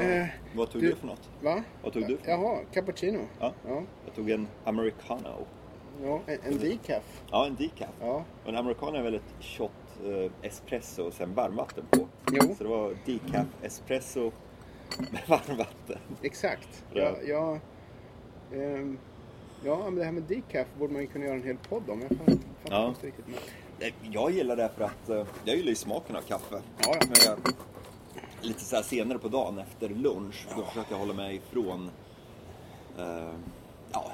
Eh, Vad tog Du- du för något? va? Vad tog du för? Jaha, cappuccino. Ja. Ja, Jag tog en americano. ja en, en decaf. Ja, en decaf. Ja. Och en americano är väl ett shot eh, espresso och sen varmvatten på. Jo. Så det var decaf espresso med varmvatten. Exakt. Ja. Ja, ja, ehm, ja, men det här med decaf borde man ju kunna göra en hel podd om. Jag fattar Ja. inte riktigt. Men... Jag gillar det för att eh, jag gillar ju smaken av kaffe. Ja, ja. Lite så här senare på dagen efter lunch, då försöker jag hålla mig ifrån eh, ja,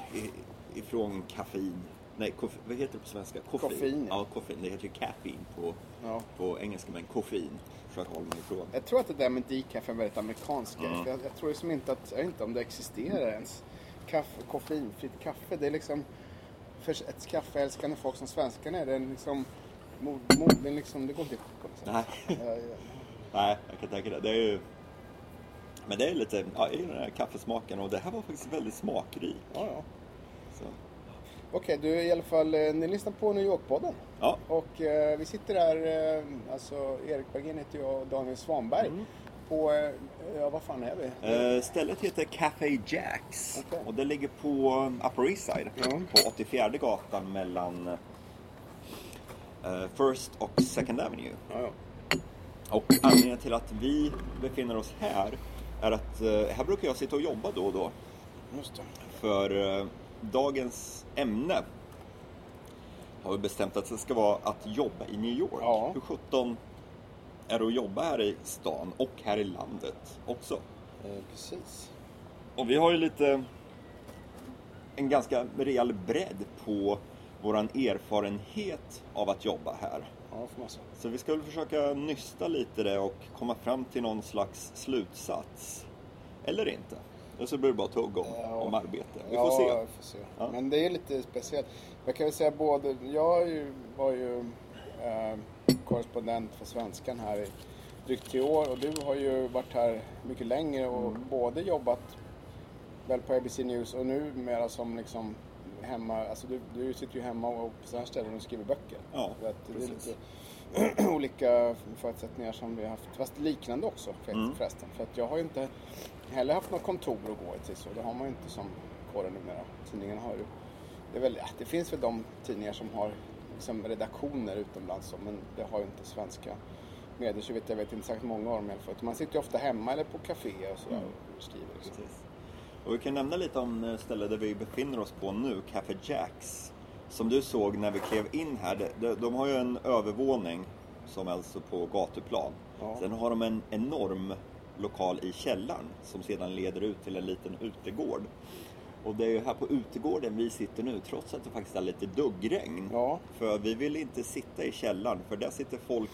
ifrån kaffein. Nej, koff, vad heter det på svenska? Koffein. Koffein, ja. Koffein. Det heter ju caffeine på, Ja. på engelska, men koffein försöker jag hålla mig ifrån. Jag tror att det där med decaf är väldigt amerikansk grej. Mm. Jag, jag tror liksom inte att, jag vet inte om det existerar ens. Kaffe, koffeinfritt kaffe, det är liksom för ett kaffeälskande folk som svenskarna är det liksom mod, mod, det, är liksom, det går inte ihop på något sätt. Nej. Ja, ja. Nej, jag kan tänka det. Det är ju... Men det är lite, ja, jag gillar den här kaffesmaken och det här var faktiskt väldigt smakrikt. ja, ja. Okej, du i alla fall, eh, ni lyssnar på New York-podden. Ja, Och eh, vi sitter där, eh, alltså Erik Bergén heter jag och Daniel Svanberg. På, eh, ja vad fan är vi? Eh, stället heter Café Jacks Okej. och det ligger på Upper East Side Ja. på 84 gatan mellan eh, First och Second Avenue. Ja, ja. Och anledningen till att vi befinner oss här är att eh, här brukar jag sitta och jobba då och då. För eh, dagens ämne har vi bestämt att det ska vara att jobba i New York. Ja. Hur 17 är att jobba här i stan och här i landet också? Eh, precis. Och vi har ju lite en ganska rejäl bredd på våran erfarenhet av att jobba här. Ja, får man säga. Så vi ska väl försöka nysta lite det och komma fram till någon slags slutsats. Eller inte. Och så blir det bara tugg om, Ja. om arbete. Vi ja, får se. Vi får se. Ja. Men det är lite speciellt. Jag kan väl säga både, jag är ju, var ju eh, korrespondent för Svenskan här i drygt tre år och du har ju varit här mycket längre och Mm. både jobbat väl på ABC News och nu mera som liksom hemma, alltså du, du sitter ju hemma och på sådana här ställen och skriver böcker. Ja, att det är precis. lite olika förutsättningar som vi har haft, fast liknande också Mm. förresten. För att jag har ju inte heller haft något kontor att gå till så. Det har man ju inte som kåren numera. Tidningarna har ju, det, är väl, det finns väl de tidningar som har liksom redaktioner utomlands men det har ju inte svenska medier. Så vet jag vet inte särskilt många av dem i alla fall. Man sitter ju ofta hemma eller på kaféer och sådär Mm. och skriver. Liksom. Precis. Och vi kan nämna lite om eh, stället där vi befinner oss på nu, Café Jacks. Som du såg när vi klev in här, de, de, de har ju en övervåning som är alltså på gatuplan. Ja. Sen har de en enorm lokal i källaren som sedan leder ut till en liten utegård. Och det är ju här på utegården vi sitter nu trots att det faktiskt är lite duggregn. Ja. För vi vill inte sitta i källaren för där sitter folk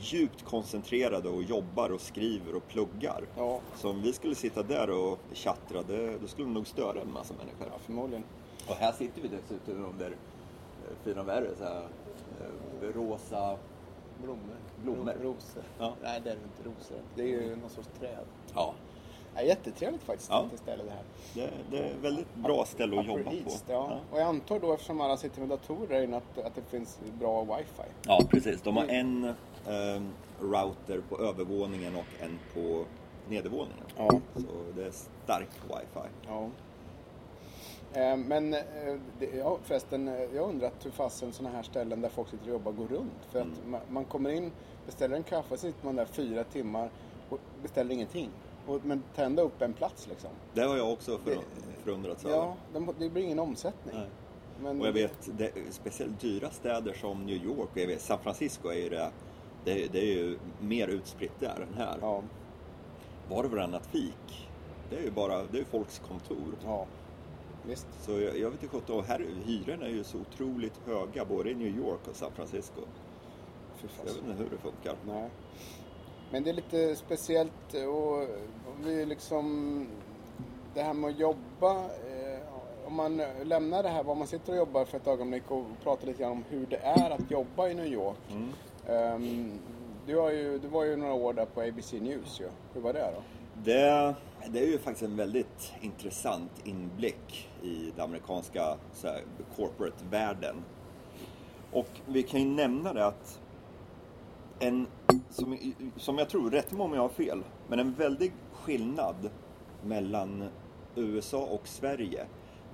djupt koncentrerade och jobbar och skriver och pluggar. Ja, Så om vi skulle sitta där och tjattra, det, då skulle det nog störa en massa människor. ja, förmodligen. Och här sitter vi dessutom under eh, fina värre, så här, eh, rosa Blommor. Blommor. Rosor. Ja. Nej, det är inte rosor. Det är ju någon sorts träd. Ja, Ja, jättetrevligt faktiskt, Ja. det ställe det här. det, det är väldigt bra ställe att jobba East, på. Ja. Och jag antar då, eftersom alla sitter med datorer inne, att, att det finns bra wifi. ja, precis. De har en eh, router på övervåningen och en på nedervåningen. Ja. Så det är stark wifi. Ja. Eh, Men eh, det, ja, förresten, eh, jag har undrat hur fasen sådana här ställen där folk sitter och jobbar går runt. För att Mm. man, man kommer in, beställer en kaffe, så sitter man där fyra timmar och beställer ingenting. Och, men tar ändå upp en plats liksom. Det har jag också för, förundrats över. Ja, de, det blir ingen omsättning. Nej. Men, Och jag vet, det, speciellt dyra städer som New York jag vet, San Francisco är ju det, det, det är ju mer utspritt där än här. Ja, Var och varannat fik, det är ju bara, det är folks kontor. ja. Visst. Så jag, jag vet inte sjutton, och här hyrorna är ju så otroligt höga både i New York och San Francisco. Jag vet inte hur det funkar. Nej. Men det är lite speciellt och vi liksom det här med att jobba. Eh, om man lämnar det här var man sitter och jobbar för ett ögonblick och pratar lite grann om hur det är att jobba i New York. Mm. Ehm, du, har ju, du var ju några år där på ABC News ju. Hur var det då? Det, det är ju faktiskt en väldigt intressant inblick i den amerikanska corporate-världen. Och vi kan ju nämna det att en, som, som jag tror, rätt mig om jag har fel, men en väldig skillnad mellan USA och Sverige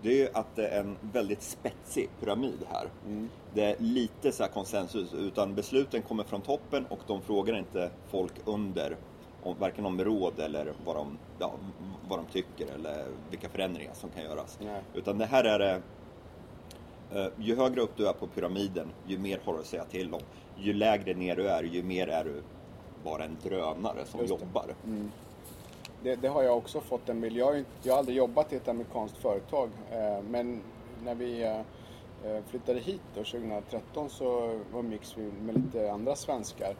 det är ju att det är en väldigt spetsig pyramid här. Mm. Det är lite så här konsensus, utan besluten kommer från toppen och de frågar inte folk under om, varken om råd eller vad de, ja, vad de tycker eller vilka förändringar som kan göras. Nej. Utan det här är det, ju högre upp du är på pyramiden, ju mer har du att säga till om. Ju lägre ner du är, ju mer är du bara en drönare som det. jobbar. Det, det har jag också fått en bild. Jag har, jag har aldrig jobbat i ett amerikanskt företag. Eh, men när vi eh, eh, flyttade hit då, 2013 så umgicks vi med lite andra svenskar.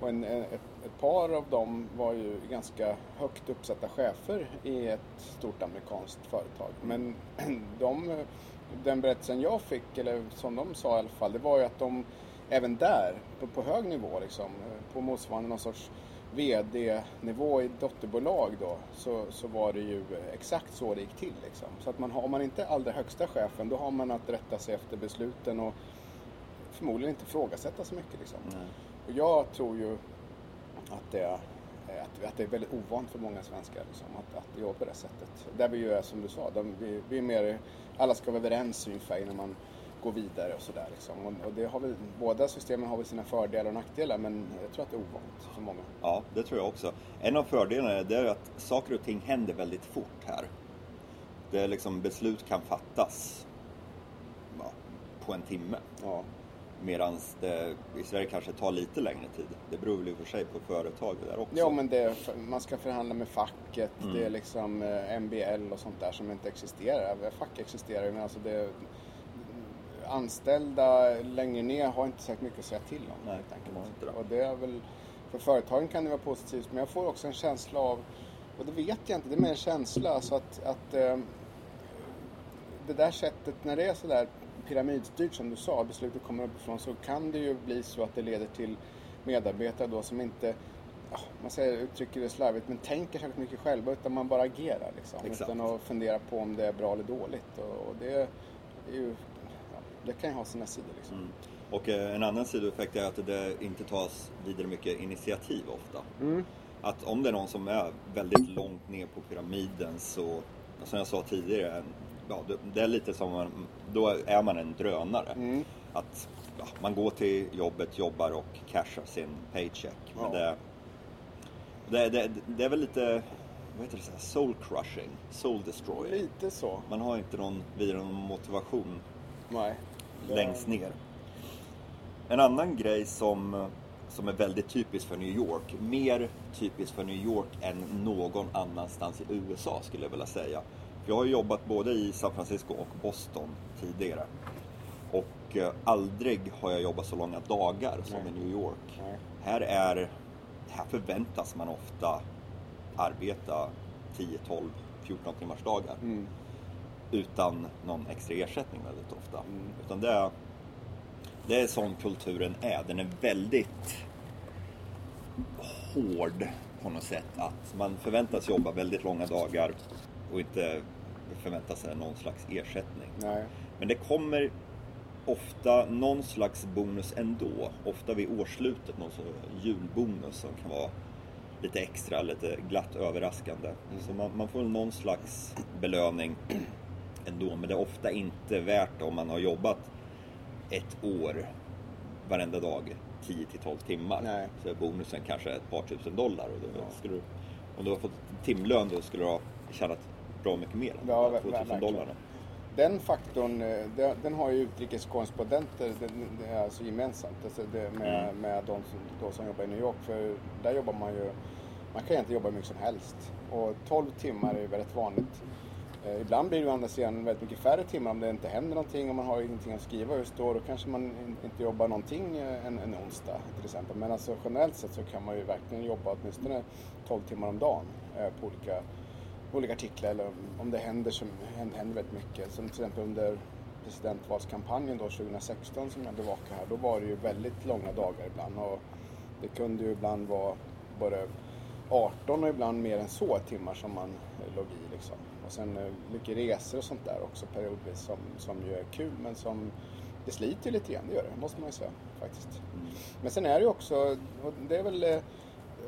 Och en, ett, ett par av dem var ju ganska högt uppsatta chefer i ett stort amerikanskt företag. Men de, eh, den berättelsen jag fick, eller som de sa i alla fall, det var ju att de även där, på, på hög nivå liksom, på motsvarande någon sorts VD-nivå i dotterbolag då, så, så var det ju exakt så det gick till. Liksom. Så att man har, om man inte är allra högsta chefen, då har man att rätta sig efter besluten och förmodligen inte ifrågasätta så mycket. Liksom. Och jag tror ju att det, att, att det är väldigt ovant för många svenskar liksom, att, att jobba på det sättet. Där vi ju är som du sa, de, vi, vi är mer, alla ska vara överens ungefär innan man går vidare och sådär. Liksom. Och, och det har väl, båda systemen har väl sina fördelar och nackdelar men jag tror att det är ovant för många. Ja, det tror jag också. En av fördelarna är det att saker och ting händer väldigt fort här. Det är liksom, beslut kan fattas ja, på en timme. Ja. Medan det i Sverige kanske tar lite längre tid. Det beror väl i och för sig på företaget där också. Ja, men är- man ska förhandla med facket. Mm. Det är liksom eh, MBL och sånt där som inte existerar. Fack existerar ju, men alltså det... Anställda längre ner har inte sagt mycket att säga till om. Nej, helt enkelt. det. Och det är väl... För företagen kan det vara positivt, men jag får också en känsla av... Och det vet jag inte, det är mer en känsla. Så att, att eh, det där sättet, när det är sådär pyramidstyrt som du sa, beslutet kommer uppifrån, så kan det ju bli så att det leder till medarbetare då som inte, man säger, uttrycker det slarvigt, men tänker särskilt mycket själva utan man bara agerar liksom. Exakt. Utan att fundera på om det är bra eller dåligt. Och, det ju, ja, det kan ju ha sina sidor liksom. Mm. Och eh, en annan sidoeffekt är att det inte tas vidare mycket initiativ ofta. Mm. Att om det är någon som är väldigt långt ner på pyramiden så, som jag sa tidigare, ja, det- är lite som, man, då är man en drönare. Mm. Att ja, man går till jobbet, jobbar och cashar sin paycheck. Men det, det, det, det är väl lite, vad heter det, så här, soul crushing, soul destroying. Lite så. Man har inte någon vidare någon motivation Nej. Det- längst ner. En annan grej som, som är väldigt typisk för New York, mer typisk för New York än någon annanstans i USA skulle jag vilja säga. Jag har jobbat både i San Francisco och Boston tidigare. Och eh, aldrig har jag jobbat så långa dagar som Nej. i New York. Nej. Här, är, här förväntas man ofta arbeta 10, 12, 14 timmars dagar Mm. utan någon extra ersättning väldigt ofta. Mm. Utan det är, det är sån kulturen är. Den är väldigt hård på något sätt. Att man förväntas jobba väldigt långa dagar och inte förväntar sig någon slags ersättning. Nej. Men det kommer ofta någon slags bonus ändå. Ofta vid årsslutet, någon sån julbonus som kan vara lite extra, lite glatt överraskande. Så man, man får någon slags belöning ändå. Men det är ofta inte värt om man har jobbat ett år varenda dag 10 till 12 timmar. Nej. Så är bonusen kanske ett par tusen dollar. Och då Ja. skulle du, om du har fått timlön då skulle du ha tjänat bra mycket mer än Ja, de här ver- 2000 verkligen. dollarna. Den faktorn, eh, den, den har ju utrikeskorrespondenter den, det är alltså gemensamt alltså det med, Mm. med de som, då som jobbar i New York. För där jobbar man ju, man kan egentligen jobba hur mycket som helst. Och 12 timmar är ju väldigt vanligt. Eh, ibland blir det å andra sidan väldigt mycket färre timmar om det inte händer någonting och man har ingenting att skriva just då. Då kanske man in, inte jobbar någonting eh, en, en onsdag till exempel. Men alltså generellt sett så kan man ju verkligen jobba åtminstone 12 timmar om dagen på olika olika artiklar eller om- det händer, som, händer, händer väldigt mycket. Som till exempel under presidentvalskampanjen då 2016 som jag bevakade här. Då var det ju väldigt långa dagar ibland och det kunde ju ibland vara både 18 och ibland mer än så timmar som man låg i liksom. Och sen eh, mycket resor och sånt där också periodvis som, som ju är kul men som det sliter lite grann, det gör det, måste man ju säga faktiskt. Men sen är det ju också, och det är väl eh,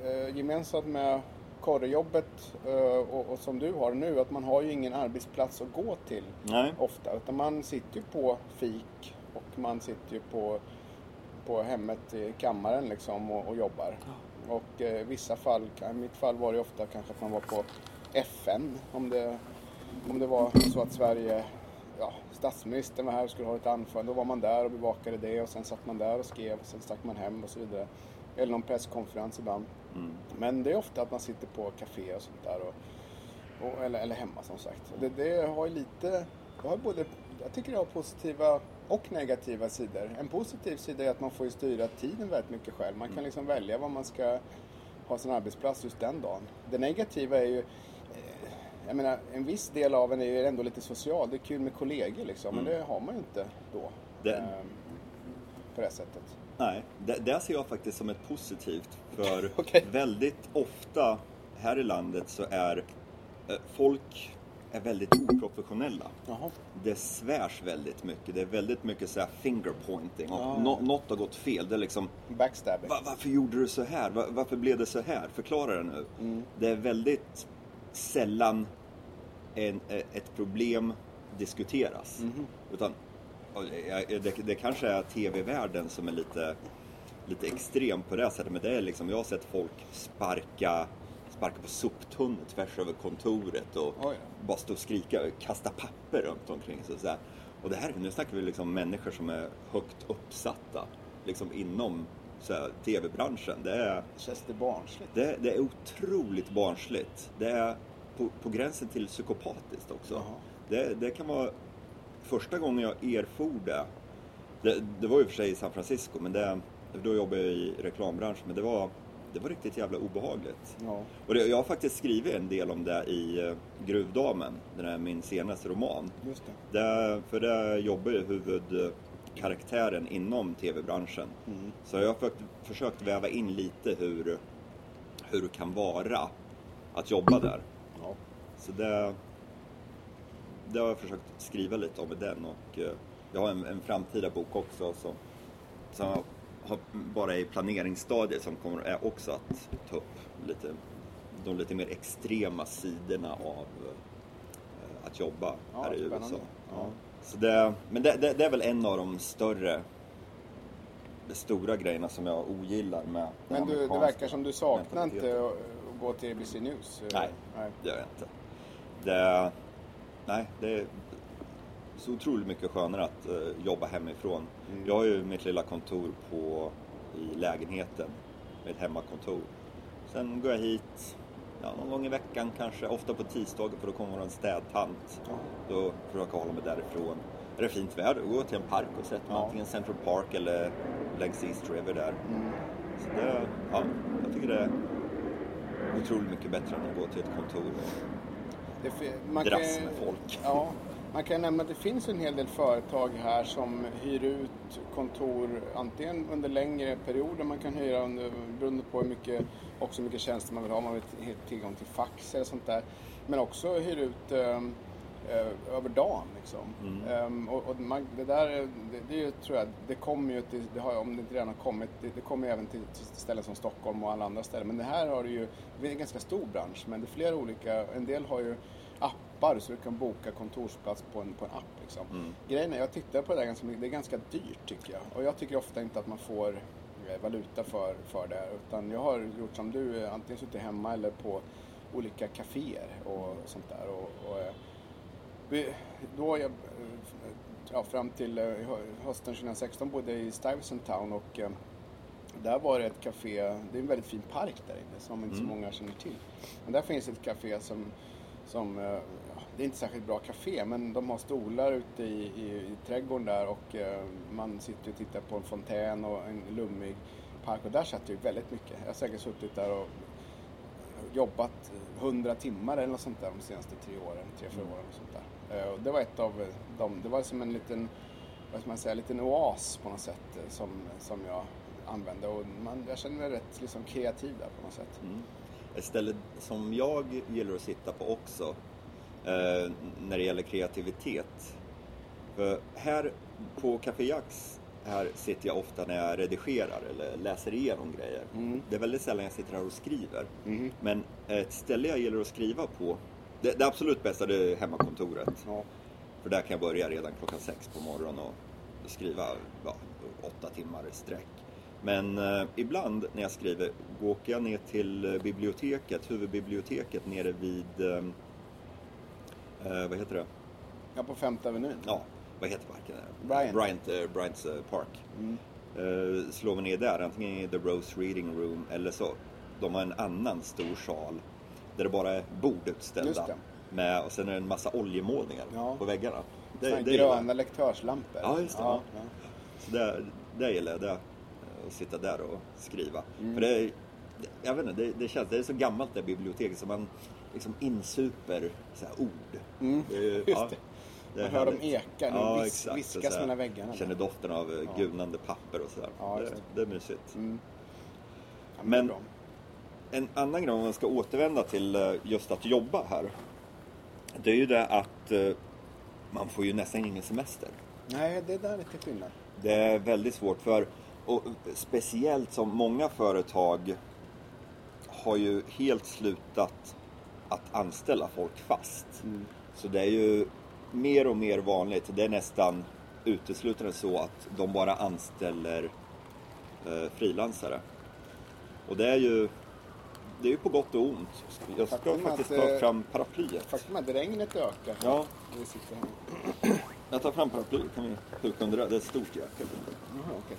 eh, gemensamt med korrejobbet eh, och, och som du har nu, att man har ju ingen arbetsplats att gå till Nej. ofta. Utan man sitter ju på fik och man sitter ju på, på hemmet i kammaren liksom och, och jobbar. Och eh, i vissa fall, i mitt fall var det ofta kanske att man var på FN om det, om det var så att Sverige, ja, statsministern var här och skulle ha ett anförande. Då var man där och bevakade det och sen satt man där och skrev och sen stack man hem och så vidare. Eller någon presskonferens ibland. Mm. Men det är ofta att man sitter på café och sånt där. Och, och, eller, eller hemma som sagt. Det, det har ju lite, det har både, jag tycker det har positiva och negativa sidor. En positiv sida är att man får ju styra tiden väldigt mycket själv. Man kan liksom välja var man ska ha sin arbetsplats just den dagen. Det negativa är ju, eh, jag menar en viss del av en är ju ändå lite social. Det är kul med kollegor liksom. Men det har man ju inte då. Det- ehm, på det sättet. Nej, det, det ser jag faktiskt som ett positivt. För Okej. väldigt ofta här i landet så är eh, folk är väldigt oprofessionella. Jaha. Det svärs väldigt mycket. Det är väldigt mycket så här finger pointing. Och nå- något har gått fel. Det är liksom, Backstabbing. Va, varför gjorde du så här? Va, varför blev det så här? Förklara det nu. Mm. Det är väldigt sällan en, eh, ett problem diskuteras. Mhm. Utan det, det kanske är tv-världen som är lite, lite extrem på det sättet. Men det är liksom, jag har sett folk sparka, sparka på soptunnor tvärs över kontoret och Oj. bara stå och skrika och kasta papper runt omkring sig. Så. Och det här, nu snackar vi liksom människor som är högt uppsatta liksom inom tv-branschen. Det är, Känns det barnsligt? det, det är otroligt barnsligt. Det är på, på gränsen till psykopatiskt också. Det, det kan vara första gången jag erfor det. det. Det var ju för sig i San Francisco, men det, då jobbade jag i reklambranschen. Men det var, det var riktigt jävla obehagligt. Ja. Och det, jag har faktiskt skrivit en del om det i eh, Gruvdamen, den är min senaste roman. Just det. Där, för där jobbar ju huvudkaraktären inom tv-branschen. Mm. Så jag har försökt, försökt väva in lite hur, hur det kan vara att jobba där. Ja. Så det, det har jag försökt skriva lite om i den och eh, jag har en, en framtida bok också som, som har bara i planeringsstadiet som kommer är också att ta upp lite, de lite mer extrema sidorna av eh, att jobba Ja, här i spännande. USA. Ja. Så det, men det, det, det är väl en av de större de stora grejerna som jag ogillar med Men du, det verkar som du saknar inte att gå till ABC News. eh, Nej. Nej. Det gör jag inte. Det, nej, det är så otroligt mycket skönare att eh, jobba hemifrån. Mm. Jag har ju mitt lilla kontor på, i lägenheten, ett hemmakontor. Sen går jag hit ja, någon gång i veckan kanske, ofta på tisdagar för då kommer en städtant. Ja. Då försöker jag hålla mig därifrån. Är det fint väder, jag till en park och sätter mig Ja. antingen Central Park eller längs East River där. Mm. Så det, ja, jag tycker det är otroligt mycket bättre än att gå till ett kontor man dras kan- med folk. Ja, man kan nämna att det finns en hel del företag här som hyr ut kontor antingen under längre perioder, man kan hyra under, beroende på hur mycket, också mycket tjänster man vill ha, man vill ha tillgång till fax eller sånt där. Men också hyr ut ehm, eh, över dagen liksom. Mm. Ehm, och och man, det där, är- det, det tror jag, det kommer ju till, det har, om det inte redan har kommit, det, det kommer ju även till, till ställen som Stockholm och alla andra ställen. Men det här har du ju, det är en ganska stor bransch, men det är flera olika, en del har ju appar så du kan boka kontorsplats på en, på en app. Liksom. Mm. Grejen är, jag tittar på det där ganska mycket, det är ganska dyrt tycker jag. Och jag tycker ofta inte att man får eh, valuta för, för det. Utan jag har gjort som du, eh, antingen suttit hemma eller på olika kaféer och sånt där. Och, och, eh, då jag, ja, fram till hö- hösten 2016 bodde jag i Stuyvesant Town och eh, där var det ett café, det är en väldigt fin park där inne som inte så Mm. många känner till. Men där finns ett café som, som det är inte särskilt bra café men de har stolar ute i, i, i trädgården där och eh, man sitter och tittar på en fontän och en lummig park och där satt jag väldigt mycket. Jag har säkert suttit där och jobbat 100 timmar eller något sånt där de senaste tre åren, tre, fyra åren. Och sånt där. Eh, Och det var ett av dem, det var som en liten, vad ska man säga, liten oas på något sätt eh, som, som jag använde och man, jag känner mig rätt liksom, kreativ där på något sätt. Mm. ett ställe som jag gillar att sitta på också eh, när det gäller kreativitet. För här på Café Jax här sitter jag ofta när jag redigerar eller läser igenom grejer. Mm. Det är väldigt sällan jag sitter här och skriver. Mhm. Men ett ställe jag gillar att skriva på, det, det absolut bästa det är hemmakontoret. Ja. För där kan jag börja redan klockan sex på morgonen och skriva ja, åtta timmar i sträck. Men eh, ibland när jag skriver åker jag ner till eh, biblioteket, huvudbiblioteket nere vid, eh, eh, vad heter det? ja, på Femte Avenyn. Ja, vad heter parken? Bryant. Bryant, eh, Bryants eh, Park. Mm. Eh, slår mig ner där, antingen i The Rose Reading Room eller så. De har en annan stor sal där det bara är bord utställda. Med, och sen är det en massa oljemålningar Ja. på väggarna. Det, Det, det gillar gröna lektörslampor. Ja, just det, Ja, ja. Så det, det gillar jag, det, eh, att sitta där och skriva. Mm. För det, jag vet inte, det, det känns, det är så gammalt det biblioteket så man liksom insuper så här ord. Mm, ju- just ja, det. Man hör dem eka, de Ja, vis- exakt. viskas här, mellan väggarna. Känner doften av eh, Ja. gulnande papper och sådär. Ja, det, det. är mysigt. Mm. Ja, men, Men-. En annan grej om man ska återvända till eh, just att jobba här. Det är ju det att eh, man får ju nästan ingen semester. Nej, det där är lite skillnad. Det är väldigt svårt för, och speciellt som många företag har ju helt slutat att anställa folk fast. Mm. Så det är ju mer och mer vanligt, det är nästan uteslutande så att de bara anställer eh, frilansare. Och det är ju det är ju på gott och ont. Jag ska Faktum faktiskt att, ta eh, fram paraplyet. Faktum är att regnet ökar. Ja, jag tar fram paraplyet. Kan vi huka under det? Det är ett stort jäkel. Jaha, okej.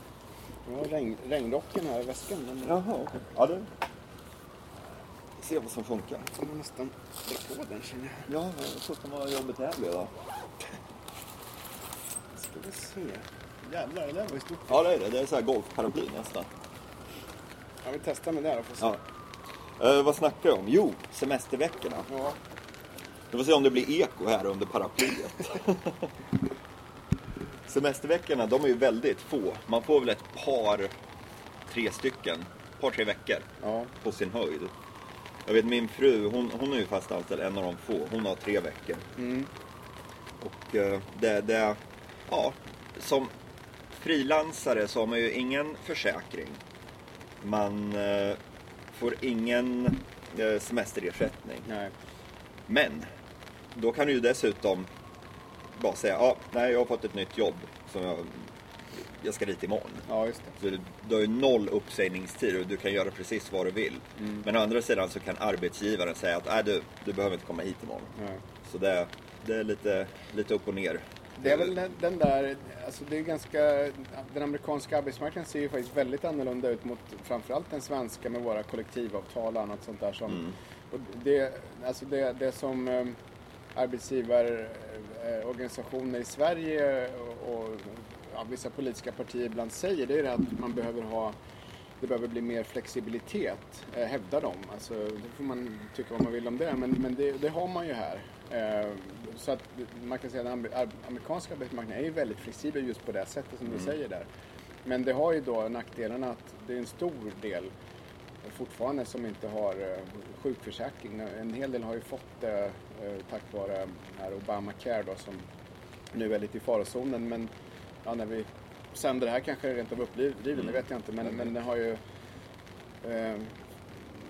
Jag har regn, regnrocken här i väskan. Men Jaha, okej. Ja, det... Se vad som funkar. jag får nästan dra på den känner jag. Ja, sjutton vad jobbigt det här blev då. Ska vi se. Jävlar, det där var ju stort. Ja, det är det. Det är så här golfparaply nästan. Jag vill testa med det här och få se. Ja. Eh, vad snackar jag om? Jo, semesterveckorna. Ja. Vi får se om det blir eko här under paraplyet. Semesterveckorna, de är ju väldigt få. Man får väl ett par, tre stycken, par, tre veckor ja. på sin höjd. Jag vet min fru, hon, hon är ju fast anställd, en av de få. Hon har tre veckor. Mm. Och eh, det, det, ja, som frilansare så har man ju ingen försäkring. Man eh, får ingen eh, semesterersättning. Nej. Men då kan du ju dessutom bara säga, ja, nej jag har fått ett nytt jobb som jag, jag ska dit imorgon. Ja, just det. Så du, du har ju noll uppsägningstid och du kan göra precis vad du vill. Mm. Men å andra sidan så kan arbetsgivaren säga att, nej du, du behöver inte komma hit imorgon. Nej. Så det, det är lite, lite upp och ner. Det är väl den- den där, alltså det är ganska, den amerikanska arbetsmarknaden ser ju faktiskt väldigt annorlunda ut mot framförallt den svenska med våra kollektivavtal och annat sånt där som, Mm. och det, alltså det, det som eh, arbetsgivarorganisationer i Sverige och, och ja, vissa politiska partier ibland säger, det är det att man behöver ha det behöver bli mer flexibilitet, eh, hävdar de. Alltså, då får man tycka vad man vill om det, men, men det, det har man ju här. Eh, så att man kan säga att den amerikanska arbetsmarknaden är ju väldigt flexibel just på det sättet som du säger där. Men det har ju då nackdelarna att det är en stor del fortfarande som inte har eh, sjukförsäkring. En hel del har ju fått det eh, tack vare här Obamacare då som nu är lite i farozonen. Men ja, när vi sänder det här kanske rent av uppriven, det vet jag inte. Men, men det har ju eh,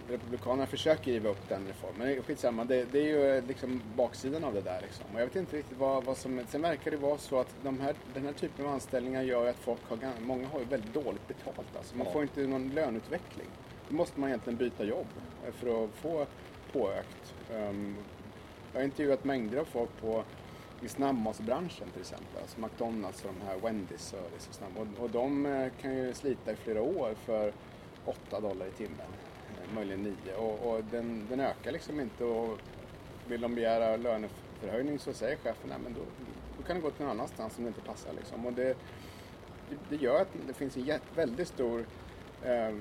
Republikanerna försöker riva upp den reformen. Men skitsamma, det, det är ju liksom baksidan av det där. Liksom. Och jag vet inte riktigt vad, vad som... Sen verkar det vara så att de här, den här typen av anställningar gör att folk har... Många har ju väldigt dåligt betalt. Alltså. Man Ja. får inte någon löneutveckling. Då måste man egentligen byta jobb eh, för att få påökt. Um, jag har intervjuat mängder av folk på i snabbmatsbranschen till exempel. Alltså McDonalds och de här Wendys service och snabb. Och, och de eh, kan ju slita i flera år för 8 dollar i timmen. Eh, möjligen 9. Och, och den, den ökar liksom inte. Och vill de begära löneförhöjning så säger chefen nej men då, då kan du gå till någon annanstans om det inte passar. Liksom. Och det, det- gör att det finns en väldigt stor, eh,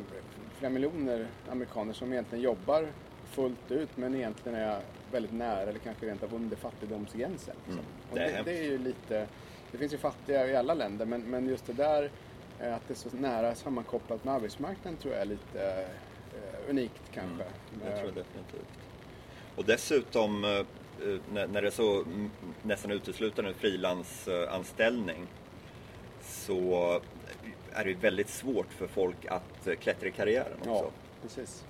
flera miljoner amerikaner som egentligen jobbar fullt ut men egentligen är väldigt nära eller kanske rent av under fattigdomsgränsen. Liksom. Mm, det är det, är ju lite, det finns ju fattiga i alla länder men, men just det där eh, att det är så nära sammankopplat med arbetsmarknaden tror jag är lite eh, unikt kanske. Det Eh, tror jag definitivt. Och dessutom eh, när, när det är så mm, nästan uteslutande frilansanställning så är det väldigt svårt för folk att klättra i karriären också. Ja, precis.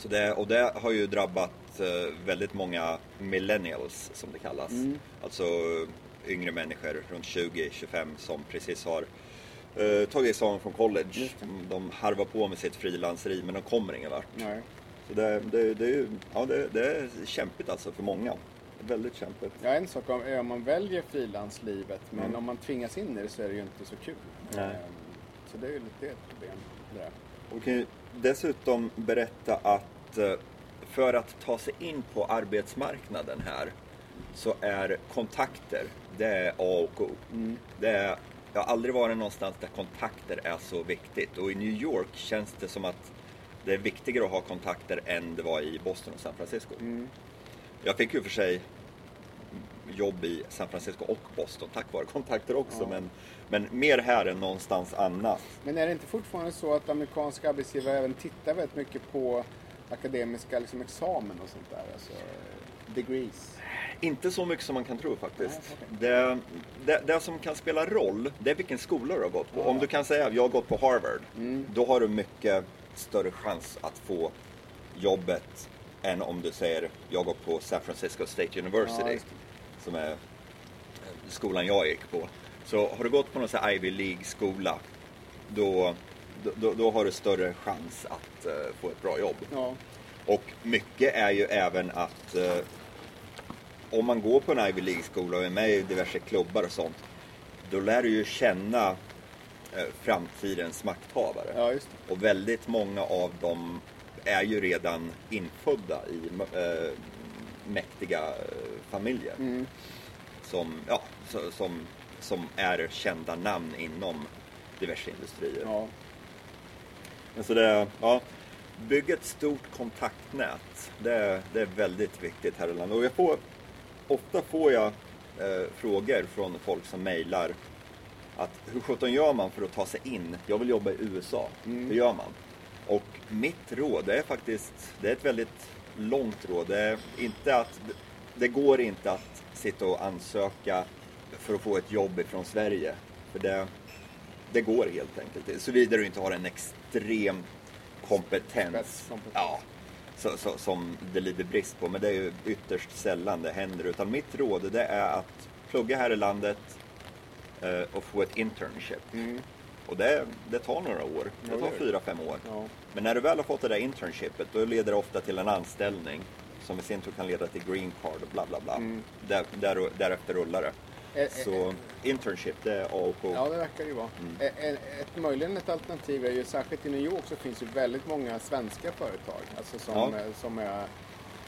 Så det, och det har ju drabbat eh, väldigt många millennials som det kallas. Mm. Alltså eh, yngre människor runt 20-25 som precis har eh, tagit examen från college. Det. De harvar på med sitt frilanseri men de kommer ingen vart. Nej. Så det, det, det, ja, det, det är kämpigt alltså för många. Väldigt kämpigt. Ja, en sak om, är om man väljer frilanslivet, men Mm. om man tvingas in i det så är det ju inte så kul. Nej. Eh, Så det är ju lite ett problem. Där. Vi kan ju dessutom berätta att eh, för att ta sig in på arbetsmarknaden här så är kontakter, det är A och O. Mm. Det är, jag har aldrig varit någonstans där kontakter är så viktigt och i New York känns det som att det är viktigare att ha kontakter än det var i Boston och San Francisco. Mm. Jag fick ju för sig jobb i San Francisco och Boston tack vare kontakter också Ja. men, men mer här än någonstans annat. Men är det inte fortfarande så att amerikanska arbetsgivare även tittar väldigt mycket på akademiska liksom, examen och sånt där? Alltså degrees. Inte så mycket som man kan tro faktiskt. Nej, det, det, det som kan spela roll, det är vilken skola du har gått på. Ja. Om du kan säga att jag har gått på Harvard, Mm. då har du mycket större chans att få jobbet än om du säger jag gått på San Francisco State Ja, University, just som är skolan jag gick på. Så har du gått på någon sån här Ivy League-skola, då, då, då har du större chans att eh, få ett bra jobb. Ja. Och mycket är ju även att eh, om man går på en Ivy League-skola och är med i diverse klubbar och sånt, då lär du ju känna eh, framtidens makthavare. ja. Och väldigt många av dem är ju redan infödda i mäktiga familjer. Mm. Som, ja, som, som är kända namn inom diverse industrier. Ja. Men Så det, ja, bygg ett stort kontaktnät. Det, är- det är väldigt viktigt här i landet. Och jag får, ofta får jag eh, frågor från folk som mejlar att hur sjutton gör man för att ta sig in? Jag vill jobba i USA. Mm. Hur gör man? Och mitt råd är faktiskt, det är ett väldigt långt råd. Det är inte att, det går inte att sitta och ansöka för att få ett jobb ifrån Sverige. För det, det går helt enkelt. Såvida du inte har en extrem kompetens. Ja, så, så, som det lider brist på. Men det är ju ytterst sällan det händer. Utan mitt råd det är att plugga här i landet eh, och få ett internship. Mm. Och det, det tar några år. Det tar fyra, fem år. Ja. Men när du väl har fått det där internshipet då leder det ofta till en anställning som i sin tur kan leda till green card och bla bla bla. Mm. Där, där, därefter rullar det. Eh, eh, Så internship det är A och O. Ja, det verkar det ju vara. Mm. Eh, eh, Ett, möjligen ett alternativ är ju, särskilt i New York så finns ju väldigt många svenska företag alltså som, Ja. eh, som är,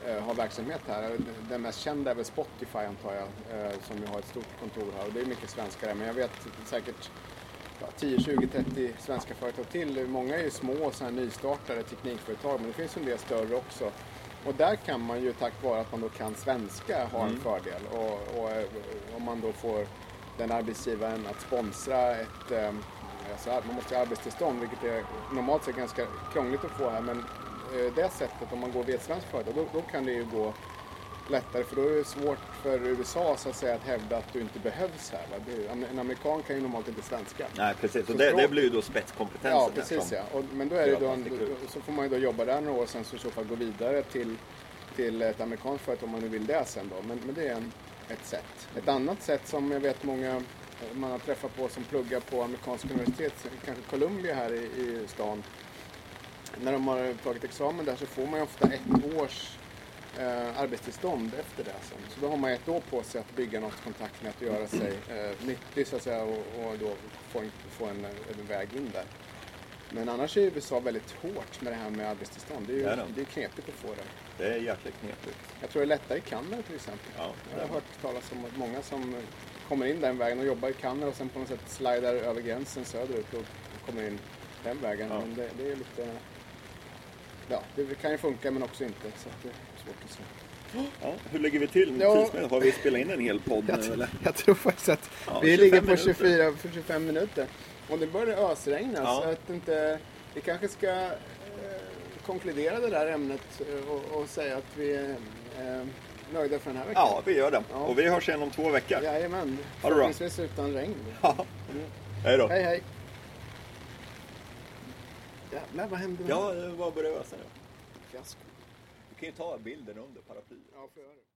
eh, har verksamhet här. Den mest kända är väl Spotify antar jag, eh, som ju har ett stort kontor här och det är mycket svenskar där. Men jag vet säkert ja, 10, 20, 30 svenska företag till. Många är ju små så här nystartade teknikföretag men det finns en del större också. Och där kan man ju tack vare att man då kan svenska ha en Mm. fördel. Och, eh, om man då får den arbetsgivaren att sponsra ett eh, alltså, man måste ha arbetstillstånd vilket är normalt sett ganska krångligt att få här men eh, det sättet om man går via ett svenskt företag då, då kan det ju gå lättare för då är det svårt för USA så att säga att hävda att du inte behövs här. Det, en amerikan kan ju normalt inte svenska. Nej precis, och det, språk- det blir ju då spetskompetensen. Ja, precis ja. Och, men då, är det då, en, så får man ju då jobba där några år sen så i så fall gå vidare till, till ett amerikanskt företag om man nu vill det sen då. Men, men det är en, ett sätt. Ett annat sätt som jag vet många eh, man har träffat på som pluggar på amerikanska universitet, kanske Columbia här i, i stan. När de har tagit examen där så får man ju ofta ett års eh, arbetstillstånd efter det. Sen. Så då har man ett år på sig att bygga något kontaktnät och göra sig eh, nyttig så att säga och, och då få en, få en, en väg in där. Men annars är USA väldigt hårt med det här med arbetstillstånd. Det är ju Det är det. det är knepigt att få det. Det är jäkligt knepigt. Jag tror det är lättare i Kanada till exempel. Ja, Jag har hört talas om att många som kommer in den vägen och jobbar i Kanada och sen på något sätt slidar över gränsen söderut och kommer in den vägen. Ja. Men det, det är lite... Ja, det kan ju funka men också inte. Så att det är svårt att säga. Ja, hur ligger vi till Ja. Har vi spelat in en hel podd Jag, nu eller? jag tror faktiskt att Ja, vi 25 ligger på minuter. 24, för 25 minuter. Och det börjar ösregna Ja. så att inte... Vi kanske ska eh, konkludera det där ämnet eh, och, och säga att vi är eh, nöjda för den här veckan. Ja, vi gör det. Ja. Och vi hörs igen om två veckor. Jajamän. Ha det bra. Förhoppningsvis utan regn. Ja. Hej då. Hej hej. Jävlar, vad hände Ja, det var började ösa nu. fiasko? Du kan ju ta bilden under paraplyet. Ja, får jag det.